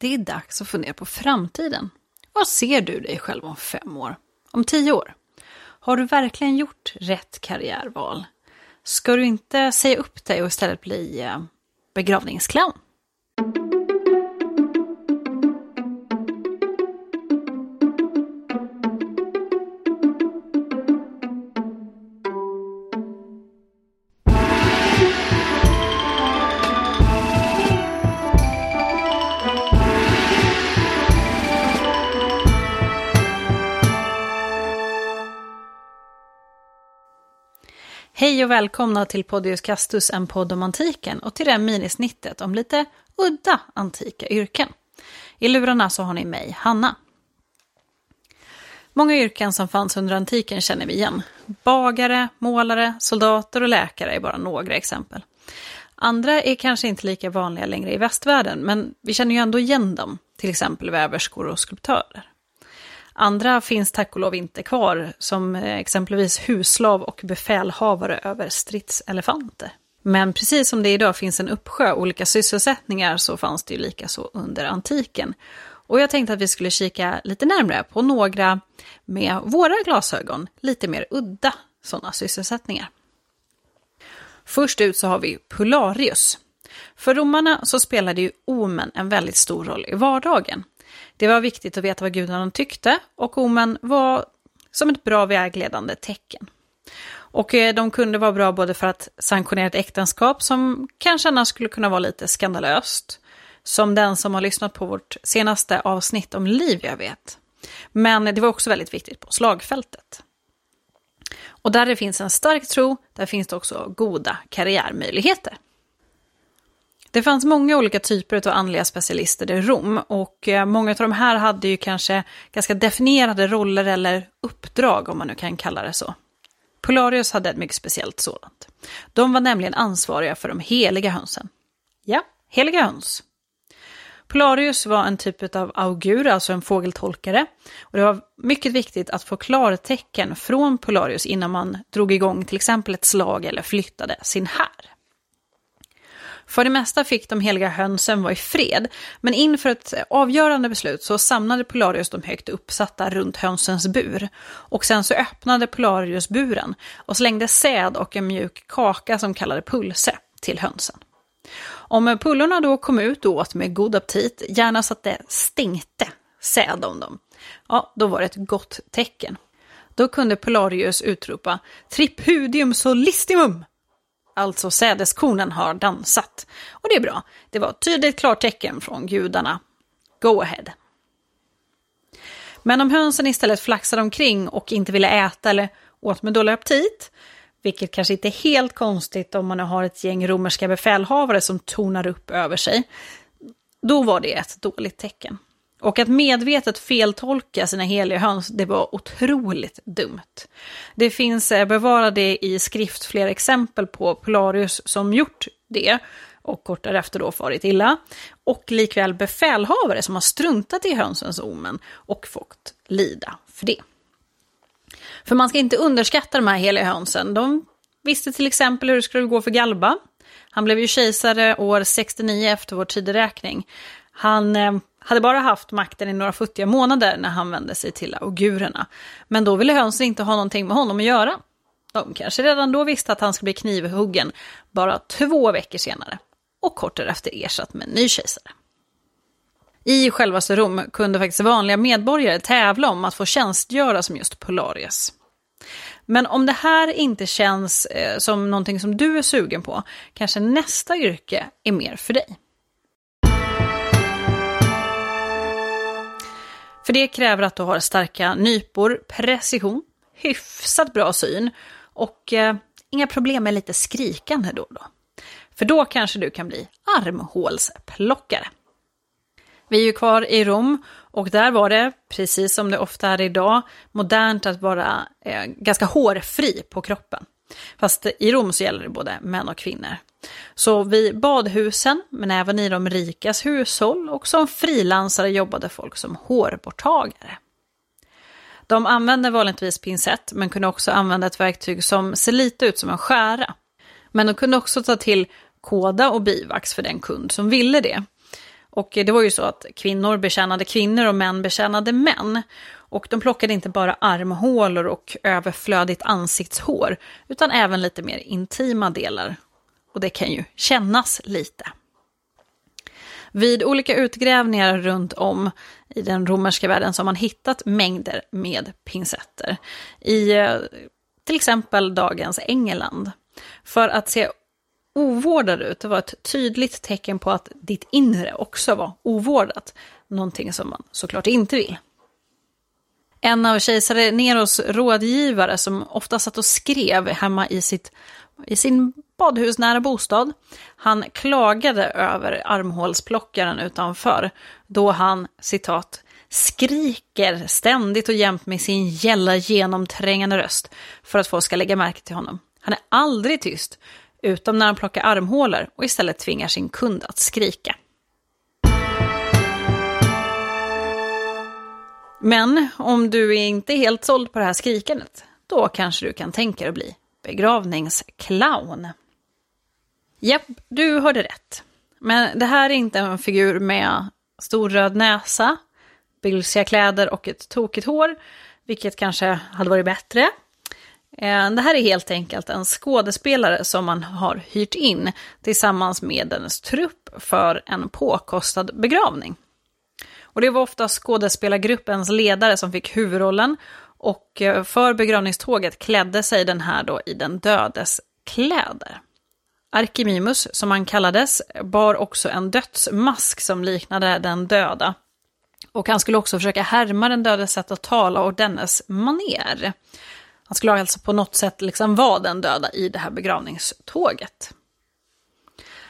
Det är dags att fundera på framtiden. Var ser du dig själv om fem år? Om tio år? Har du verkligen gjort rätt karriärval? Ska du inte säga upp dig och istället bli eh, begravningsclown? Hej och välkomna till Podius Castus, en podd om antiken och till det här minisnittet om lite udda antika yrken. I lurarna så har ni mig, Hanna. Många yrken som fanns under antiken känner vi igen. Bagare, målare, soldater och läkare är bara några exempel. Andra är kanske inte lika vanliga längre i västvärlden, men vi känner ju ändå igen dem, till exempel väverskor och skulptörer. Andra finns tack och lov inte kvar, som eh, exempelvis huslav och befälhavare över stridselefanter. Men precis som det idag finns en uppsjö olika sysselsättningar så fanns det ju lika så under antiken. Och jag tänkte att vi skulle kika lite närmre på några med våra glasögon lite mer udda sådana sysselsättningar. Först ut så har vi Polarius. För romarna så spelade ju omen en väldigt stor roll i vardagen. Det var viktigt att veta vad gudarna tyckte och omen var som ett bra vägledande tecken. Och eh, de kunde vara bra både för att sanktionera ett äktenskap som kanske annars skulle kunna vara lite skandalöst. Som den som har lyssnat på vårt senaste avsnitt om liv jag vet. Men det var också väldigt viktigt på slagfältet. Och där det finns en stark tro, där finns det också goda karriärmöjligheter. Det fanns många olika typer av andliga specialister i Rom och eh, många av de här hade ju kanske ganska definierade roller eller uppdrag om man nu kan kalla det så. Polarius hade ett mycket speciellt sådant. De var nämligen ansvariga för de heliga hönsen. Ja, heliga höns. Polarius var en typ av augur, alltså en fågeltolkare. Och det var mycket viktigt att få klartecken från Polarius innan man drog igång till exempel ett slag eller flyttade sin här. För det mesta fick de heliga hönsen vara i fred, men inför ett avgörande beslut så samlade Polarius de högt uppsatta runt hönsens bur. Och sen så öppnade Polarius buren och slängde säd och en mjuk kaka som kallade pulse till hönsen. Om pullorna då kom ut och åt med god aptit, gärna så att det stänkte säd om dem, ja, då var det ett gott tecken. Då kunde Polarius utropa tripudium solistimum alltså sädeskornen, har dansat. Och det är bra. Det var ett tydligt klartecken från gudarna. Go ahead. Men om hönsen istället flaxade omkring och inte ville äta eller åt med dålig aptit, vilket kanske inte är helt konstigt om man har ett gäng romerska befälhavare som tonar upp över sig, då var det ett dåligt tecken. Och att medvetet feltolka sina heliga höns, det var otroligt dumt. Det finns eh, bevarade i skrift flera exempel på Polarius som gjort det och kort därefter då farit illa. Och likväl befälhavare som har struntat i hönsens omen och fått lida för det. För man ska inte underskatta de här heliga hönsen. De visste till exempel hur det skulle gå för Galba. Han blev ju kejsare år 69 efter vår tideräkning. Han eh, hade bara haft makten i några futtiga månader när han vände sig till augurerna. Men då ville hönsen inte ha någonting med honom att göra. De kanske redan då visste att han skulle bli knivhuggen bara två veckor senare och kort därefter ersatt med en ny kejsare. I självaste Rom kunde faktiskt vanliga medborgare tävla om att få tjänstgöra som just Polarius. Men om det här inte känns eh, som någonting som du är sugen på, kanske nästa yrke är mer för dig. För det kräver att du har starka nypor, precision, hyfsat bra syn och eh, inga problem med lite skrikande då och då. För då kanske du kan bli armhålsplockare. Vi är ju kvar i Rom och där var det, precis som det ofta är idag, modernt att vara eh, ganska hårfri på kroppen. Fast i Rom så gäller det både män och kvinnor. Så vid badhusen, men även i de rikas hushåll och som frilansare jobbade folk som hårborttagare. De använde vanligtvis pincett, men kunde också använda ett verktyg som ser lite ut som en skära. Men de kunde också ta till kåda och bivax för den kund som ville det. Och det var ju så att kvinnor betjänade kvinnor och män betjänade män. Och de plockade inte bara armhålor och överflödigt ansiktshår, utan även lite mer intima delar. Och det kan ju kännas lite. Vid olika utgrävningar runt om i den romerska världen så har man hittat mängder med pincetter. I eh, till exempel dagens England. För att se ovårdad ut, det var ett tydligt tecken på att ditt inre också var ovårdat. Någonting som man såklart inte vill. En av kejsare Neros rådgivare som ofta satt och skrev hemma i, sitt, i sin badhusnära bostad. Han klagade över armhålsplockaren utanför då han, citat, skriker ständigt och jämt med sin gälla genomträngande röst för att folk ska lägga märke till honom. Han är aldrig tyst, utom när han plockar armhålor och istället tvingar sin kund att skrika. Men om du inte är helt såld på det här skrikandet, då kanske du kan tänka dig att bli begravningsclown. Japp, du hörde rätt. Men det här är inte en figur med stor röd näsa, bylsiga kläder och ett tokigt hår, vilket kanske hade varit bättre. Eh, det här är helt enkelt en skådespelare som man har hyrt in tillsammans med dennes trupp för en påkostad begravning. Och det var ofta skådespelargruppens ledare som fick huvudrollen och eh, för begravningståget klädde sig den här då i den dödes kläder. Arkimimus, som han kallades, bar också en dödsmask som liknade den döda. Och han skulle också försöka härma den dödes sätt att tala och dennes maner. Han skulle alltså på något sätt liksom vara den döda i det här begravningståget.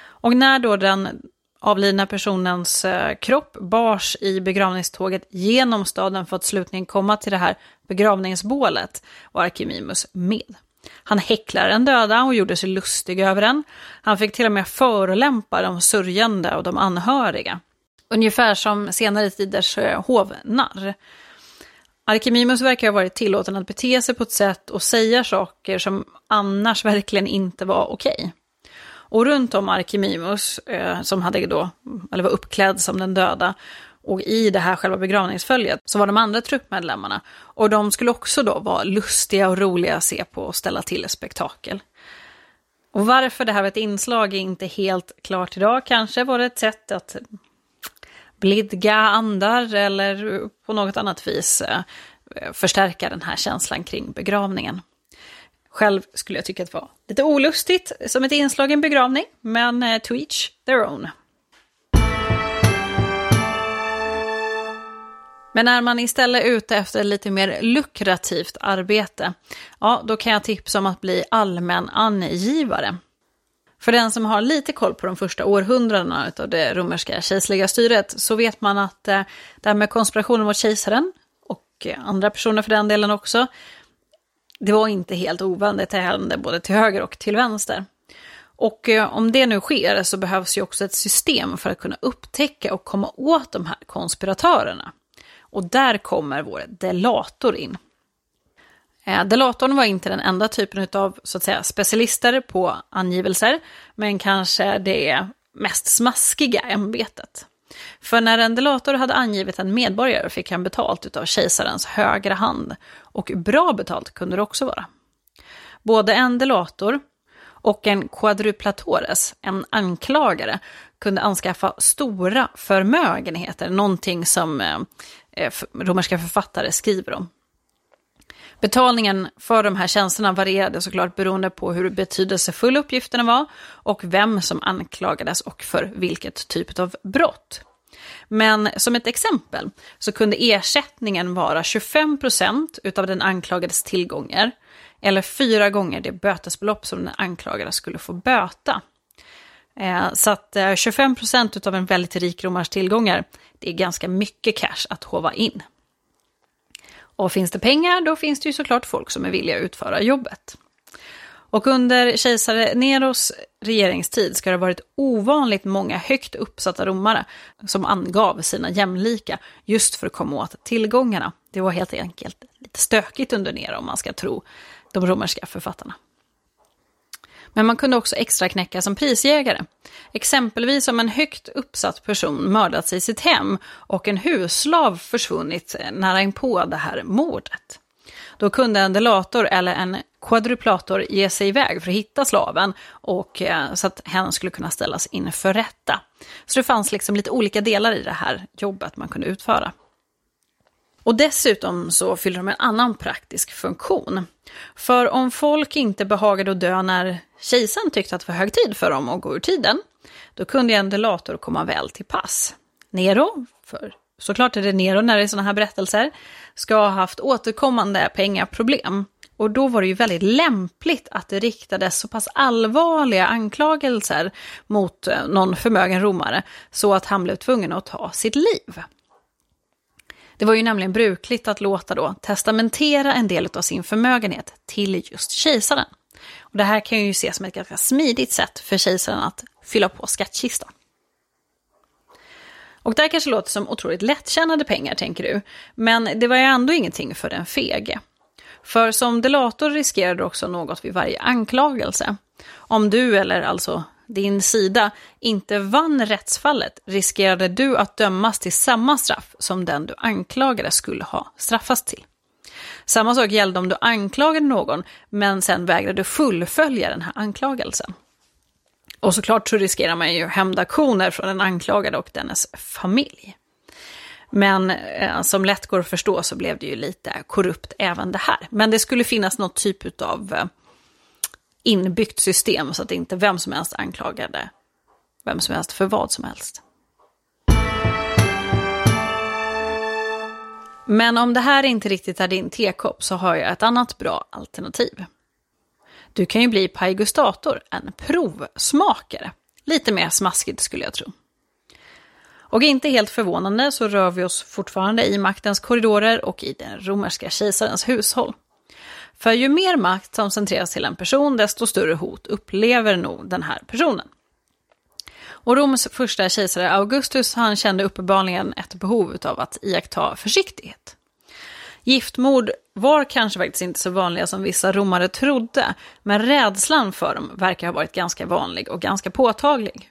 Och när då den avlidna personens eh, kropp bars i begravningståget genom staden för att slutligen komma till det här begravningsbålet var Arkimimus med. Han häcklade den döda och gjorde sig lustig över den. Han fick till och med förolämpa de sörjande och de anhöriga. Ungefär som senare tiders eh, hovnarr. Arkimimus verkar ha varit tillåten att bete sig på ett sätt och säga saker som annars verkligen inte var okej. Och runt om Arkimimus, eh, som hade då, eller var uppklädd som den döda, och i det här själva begravningsföljet så var de andra truppmedlemmarna. Och de skulle också då vara lustiga och roliga att se på och ställa till spektakel. Och varför det här var ett inslag är inte helt klart idag. Kanske var det ett sätt att blidga andar eller på något annat vis eh, förstärka den här känslan kring begravningen. Själv skulle jag tycka att det var lite olustigt som ett inslag i en begravning, men eh, to each their own. Men är man istället ute efter lite mer lukrativt arbete, ja, då kan jag tipsa om att bli allmän angivare. För den som har lite koll på de första århundradena av det romerska kejserliga styret så vet man att eh, det här med konspirationen mot kejsaren och eh, andra personer för den delen också, det var inte helt ovanligt, det hände både till höger och till vänster. Och eh, om det nu sker så behövs ju också ett system för att kunna upptäcka och komma åt de här konspiratörerna. Och där kommer vår delator in. Eh, Delatorn var inte den enda typen av så att säga, specialister på angivelser, men kanske det mest smaskiga ämbetet. För när en delator hade angivit en medborgare fick han betalt av kejsarens högra hand. Och bra betalt kunde det också vara. Både en delator och en quadruplatores, en anklagare, kunde anskaffa stora förmögenheter, någonting som eh, Eh, romerska författare skriver om. Betalningen för de här tjänsterna varierade såklart beroende på hur betydelsefulla uppgifterna var och vem som anklagades och för vilket typ av brott. Men som ett exempel så kunde ersättningen vara 25% utav den anklagades tillgångar eller fyra gånger det bötesbelopp som den anklagade skulle få böta. Eh, så att eh, 25 procent av en väldigt rik romars tillgångar, det är ganska mycket cash att hova in. Och finns det pengar, då finns det ju såklart folk som är villiga att utföra jobbet. Och under kejsare Neros regeringstid ska det ha varit ovanligt många högt uppsatta romare som angav sina jämlika just för att komma åt tillgångarna. Det var helt enkelt lite stökigt under Nero om man ska tro de romerska författarna. Men man kunde också extra knäcka som prisjägare. Exempelvis om en högt uppsatt person mördats i sitt hem och en husslav försvunnit eh, nära inpå det här mordet. Då kunde en delator eller en quadruplator ge sig iväg för att hitta slaven och eh, så att hen skulle kunna ställas inför rätta. Så det fanns liksom lite olika delar i det här jobbet man kunde utföra. Och dessutom så fyller de en annan praktisk funktion. För om folk inte behagade att dö när kejsaren tyckte att det var hög tid för dem att gå ur tiden, då kunde en delator komma väl till pass. Nero, för såklart är det Nero när det är sådana här berättelser, ska ha haft återkommande pengaproblem. Och då var det ju väldigt lämpligt att det riktades så pass allvarliga anklagelser mot eh, någon förmögen romare så att han blev tvungen att ta sitt liv. Det var ju nämligen brukligt att låta då testamentera en del av sin förmögenhet till just kejsaren. Och det här kan ju ses som ett ganska smidigt sätt för kejsaren att fylla på skattkistan. Och det här kanske låter som otroligt lättjänade pengar, tänker du. Men det var ju ändå ingenting för den fege. För som delator riskerar du också något vid varje anklagelse. Om du, eller alltså din sida, inte vann rättsfallet riskerade du att dömas till samma straff som den du anklagade skulle ha straffats till. Samma sak gällde om du anklagade någon, men sen vägrade fullfölja den här anklagelsen. Och såklart så riskerar man ju hämndaktioner från den anklagade och dennes familj. Men eh, som lätt går att förstå så blev det ju lite korrupt även det här. Men det skulle finnas något typ av eh, inbyggt system så att inte vem som helst anklagade vem som helst för vad som helst. Men om det här inte riktigt är din tekopp så har jag ett annat bra alternativ. Du kan ju bli pajgustator, en provsmakare. Lite mer smaskigt skulle jag tro. Och inte helt förvånande så rör vi oss fortfarande i maktens korridorer och i den romerska kejsarens hushåll. För ju mer makt som centreras till en person, desto större hot upplever nog den här personen. Och Roms första kejsare Augustus, han kände uppenbarligen ett behov av att iaktta försiktighet. Giftmord var kanske faktiskt inte så vanliga som vissa romare trodde, men rädslan för dem verkar ha varit ganska vanlig och ganska påtaglig.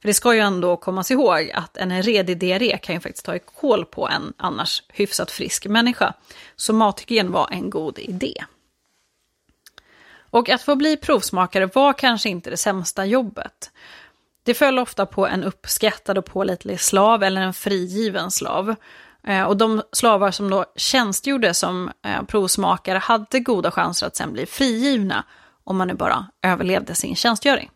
För det ska ju ändå kommas ihåg att en redig diarré kan ju faktiskt ta i kål på en annars hyfsat frisk människa. Så mathygien var en god idé. Och att få bli provsmakare var kanske inte det sämsta jobbet. Det föll ofta på en uppskattad och pålitlig slav eller en frigiven slav. Eh, och de slavar som då tjänstgjorde som eh, provsmakare hade goda chanser att sen bli frigivna om man nu bara överlevde sin tjänstgöring.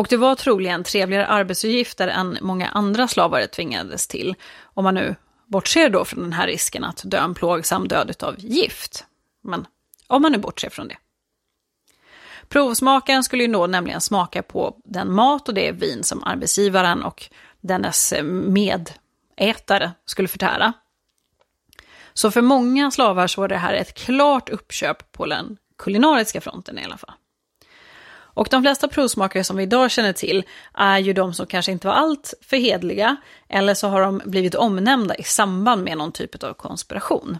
Och det var troligen trevligare arbetsuppgifter än många andra slavare tvingades till, om man nu bortser då från den här risken att dö en plågsam död av gift. Men om man nu bortser från det. Provsmakaren skulle ju då nämligen smaka på den mat och det vin som arbetsgivaren och dennes medätare skulle förtära. Så för många slavar så var det här ett klart uppköp på den kulinariska fronten i alla fall. Och de flesta provsmakare som vi idag känner till är ju de som kanske inte var allt för hedliga, eller så har de blivit omnämnda i samband med någon typ av konspiration.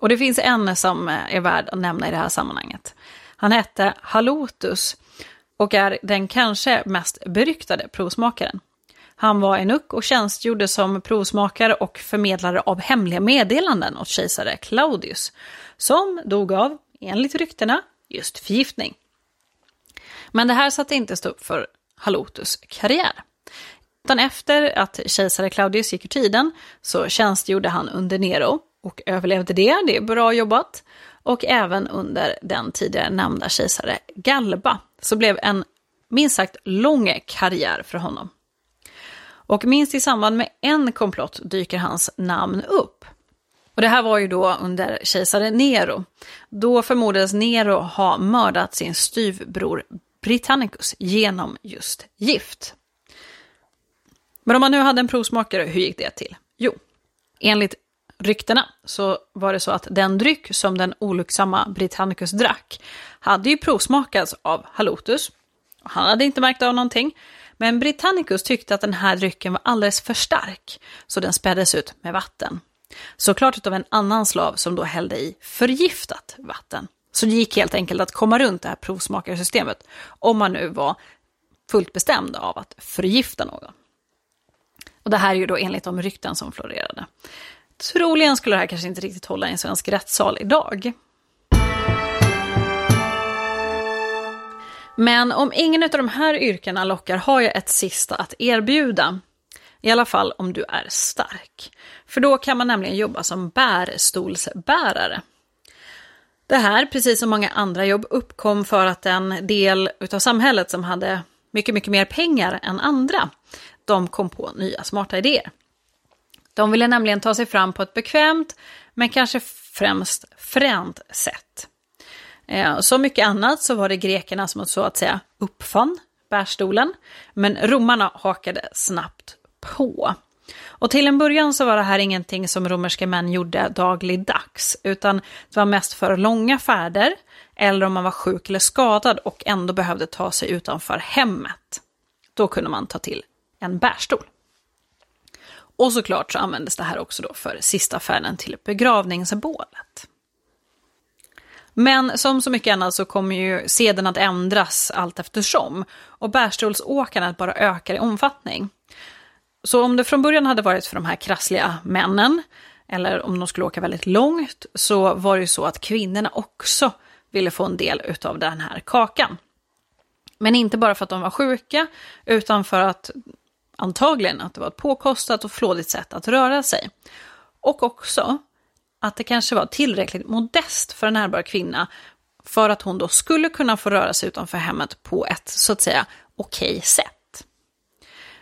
Och det finns en som är värd att nämna i det här sammanhanget. Han hette Halotus och är den kanske mest beryktade provsmakaren. Han var enuck och tjänstgjorde som provsmakare och förmedlare av hemliga meddelanden åt kejsare Claudius, som dog av, enligt ryktena, just förgiftning. Men det här satte inte stopp för Halotus karriär. Utan efter att kejsare Claudius gick ur tiden så tjänstgjorde han under Nero och överlevde det, det är bra jobbat. Och även under den tidigare nämnda kejsare Galba, så blev en minst sagt lång karriär för honom. Och minst i samband med en komplott dyker hans namn upp. Och det här var ju då under kejsare Nero. Då förmodades Nero ha mördat sin styvbror Britannicus genom just gift. Men om man nu hade en provsmakare, hur gick det till? Jo, enligt ryktena så var det så att den dryck som den olycksamma Britannicus drack hade ju provsmakats av Halotus. Han hade inte märkt av någonting, men Britannicus tyckte att den här drycken var alldeles för stark, så den späddes ut med vatten. Såklart av en annan slav som då hällde i förgiftat vatten. Så det gick helt enkelt att komma runt det här provsmakarsystemet om man nu var fullt bestämd av att förgifta någon. Och det här är ju då enligt de rykten som florerade. Troligen skulle det här kanske inte riktigt hålla i en svensk rättssal idag. Men om ingen av de här yrkena lockar har jag ett sista att erbjuda. I alla fall om du är stark. För då kan man nämligen jobba som bärstolsbärare. Det här, precis som många andra jobb, uppkom för att en del av samhället som hade mycket, mycket mer pengar än andra, de kom på nya smarta idéer. De ville nämligen ta sig fram på ett bekvämt, men kanske främst fränt sätt. Eh, som mycket annat så var det grekerna som så att säga uppfann bärstolen, men romarna hakade snabbt på. Och till en början så var det här ingenting som romerska män gjorde dagligdags, utan det var mest för långa färder, eller om man var sjuk eller skadad och ändå behövde ta sig utanför hemmet. Då kunde man ta till en bärstol. Och såklart så användes det här också då för sista färden till begravningsbålet. Men som så mycket annat så kommer ju seden att ändras allt eftersom och bärstolsåkandet bara ökar i omfattning. Så om det från början hade varit för de här krassliga männen, eller om de skulle åka väldigt långt, så var det ju så att kvinnorna också ville få en del utav den här kakan. Men inte bara för att de var sjuka, utan för att antagligen att det var ett påkostat och flådigt sätt att röra sig. Och också att det kanske var tillräckligt modest för en ärbar kvinna för att hon då skulle kunna få röra sig utanför hemmet på ett så att säga okej okay sätt.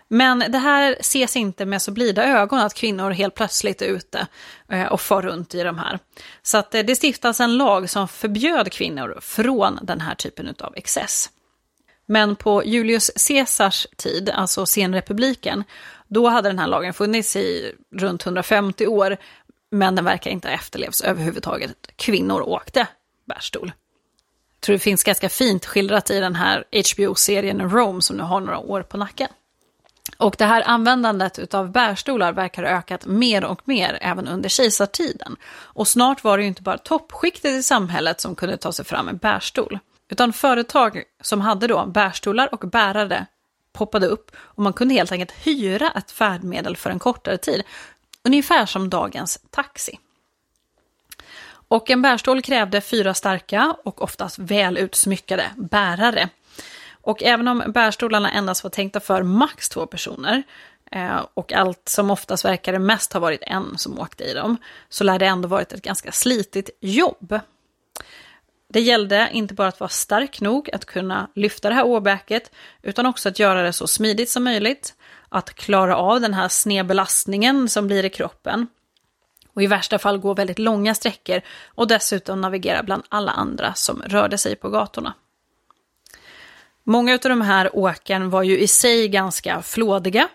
Men det här ses inte med så blida ögon att kvinnor helt plötsligt är ute eh, och far runt i de här. Så att eh, det stiftas en lag som förbjöd kvinnor från den här typen av excess. Men på Julius Caesars tid, alltså senrepubliken, då hade den här lagen funnits i runt 150 år, men den verkar inte ha efterlevts överhuvudtaget. Kvinnor åkte bärstol. Jag tror det finns ganska fint skildrat i den här HBO-serien Rome som nu har några år på nacken. Och det här användandet av bärstolar verkar ha ökat mer och mer även under kejsartiden. Och snart var det ju inte bara toppskiktet i samhället som kunde ta sig fram med bärstol. Utan företag som hade då bärstolar och bärare poppade upp och man kunde helt enkelt hyra ett färdmedel för en kortare tid. Ungefär som dagens taxi. Och en bärstol krävde fyra starka och oftast väl utsmyckade bärare. Och även om bärstolarna endast var tänkta för max två personer eh, och allt som oftast verkade mest ha varit en som åkte i dem, så lär det ändå varit ett ganska slitigt jobb. Det gällde inte bara att vara stark nog att kunna lyfta det här åbäket, utan också att göra det så smidigt som möjligt, att klara av den här snedbelastningen som blir i kroppen, och i värsta fall gå väldigt långa sträckor och dessutom navigera bland alla andra som rörde sig på gatorna. Många av de här åken var ju i sig ganska flådiga.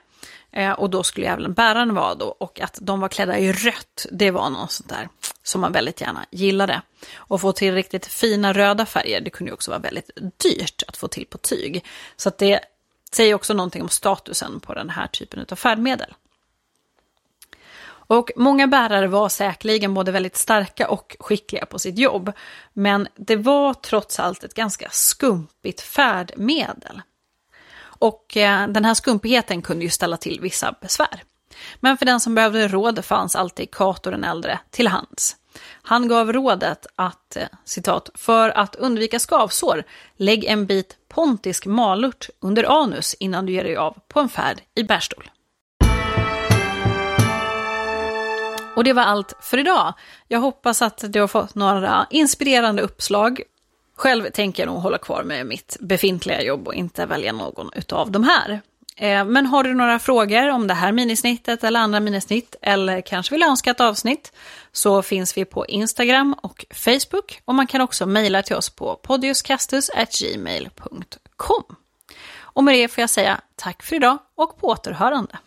Eh, och då skulle även bäraren vara då. Och att de var klädda i rött, det var något sånt där som man väldigt gärna gillade. Och få till riktigt fina röda färger, det kunde ju också vara väldigt dyrt att få till på tyg. Så att det säger också någonting om statusen på den här typen av färdmedel. Och många bärare var säkerligen både väldigt starka och skickliga på sitt jobb. Men det var trots allt ett ganska skumpigt färdmedel. Och eh, den här skumpigheten kunde ju ställa till vissa besvär. Men för den som behövde råd fanns alltid Cato den äldre till hands. Han gav rådet att, eh, citat, för att undvika skavsår, lägg en bit pontisk malört under anus innan du ger dig av på en färd i bärstol. Och det var allt för idag. Jag hoppas att du har fått några inspirerande uppslag. Själv tänker jag nog hålla kvar med mitt befintliga jobb och inte välja någon utav de här. Eh, men har du några frågor om det här minisnittet eller andra minisnitt eller kanske vill önska ett avsnitt så finns vi på Instagram och Facebook och man kan också mejla till oss på podiuscastus.gmail.com. Och med det får jag säga tack för idag och på återhörande.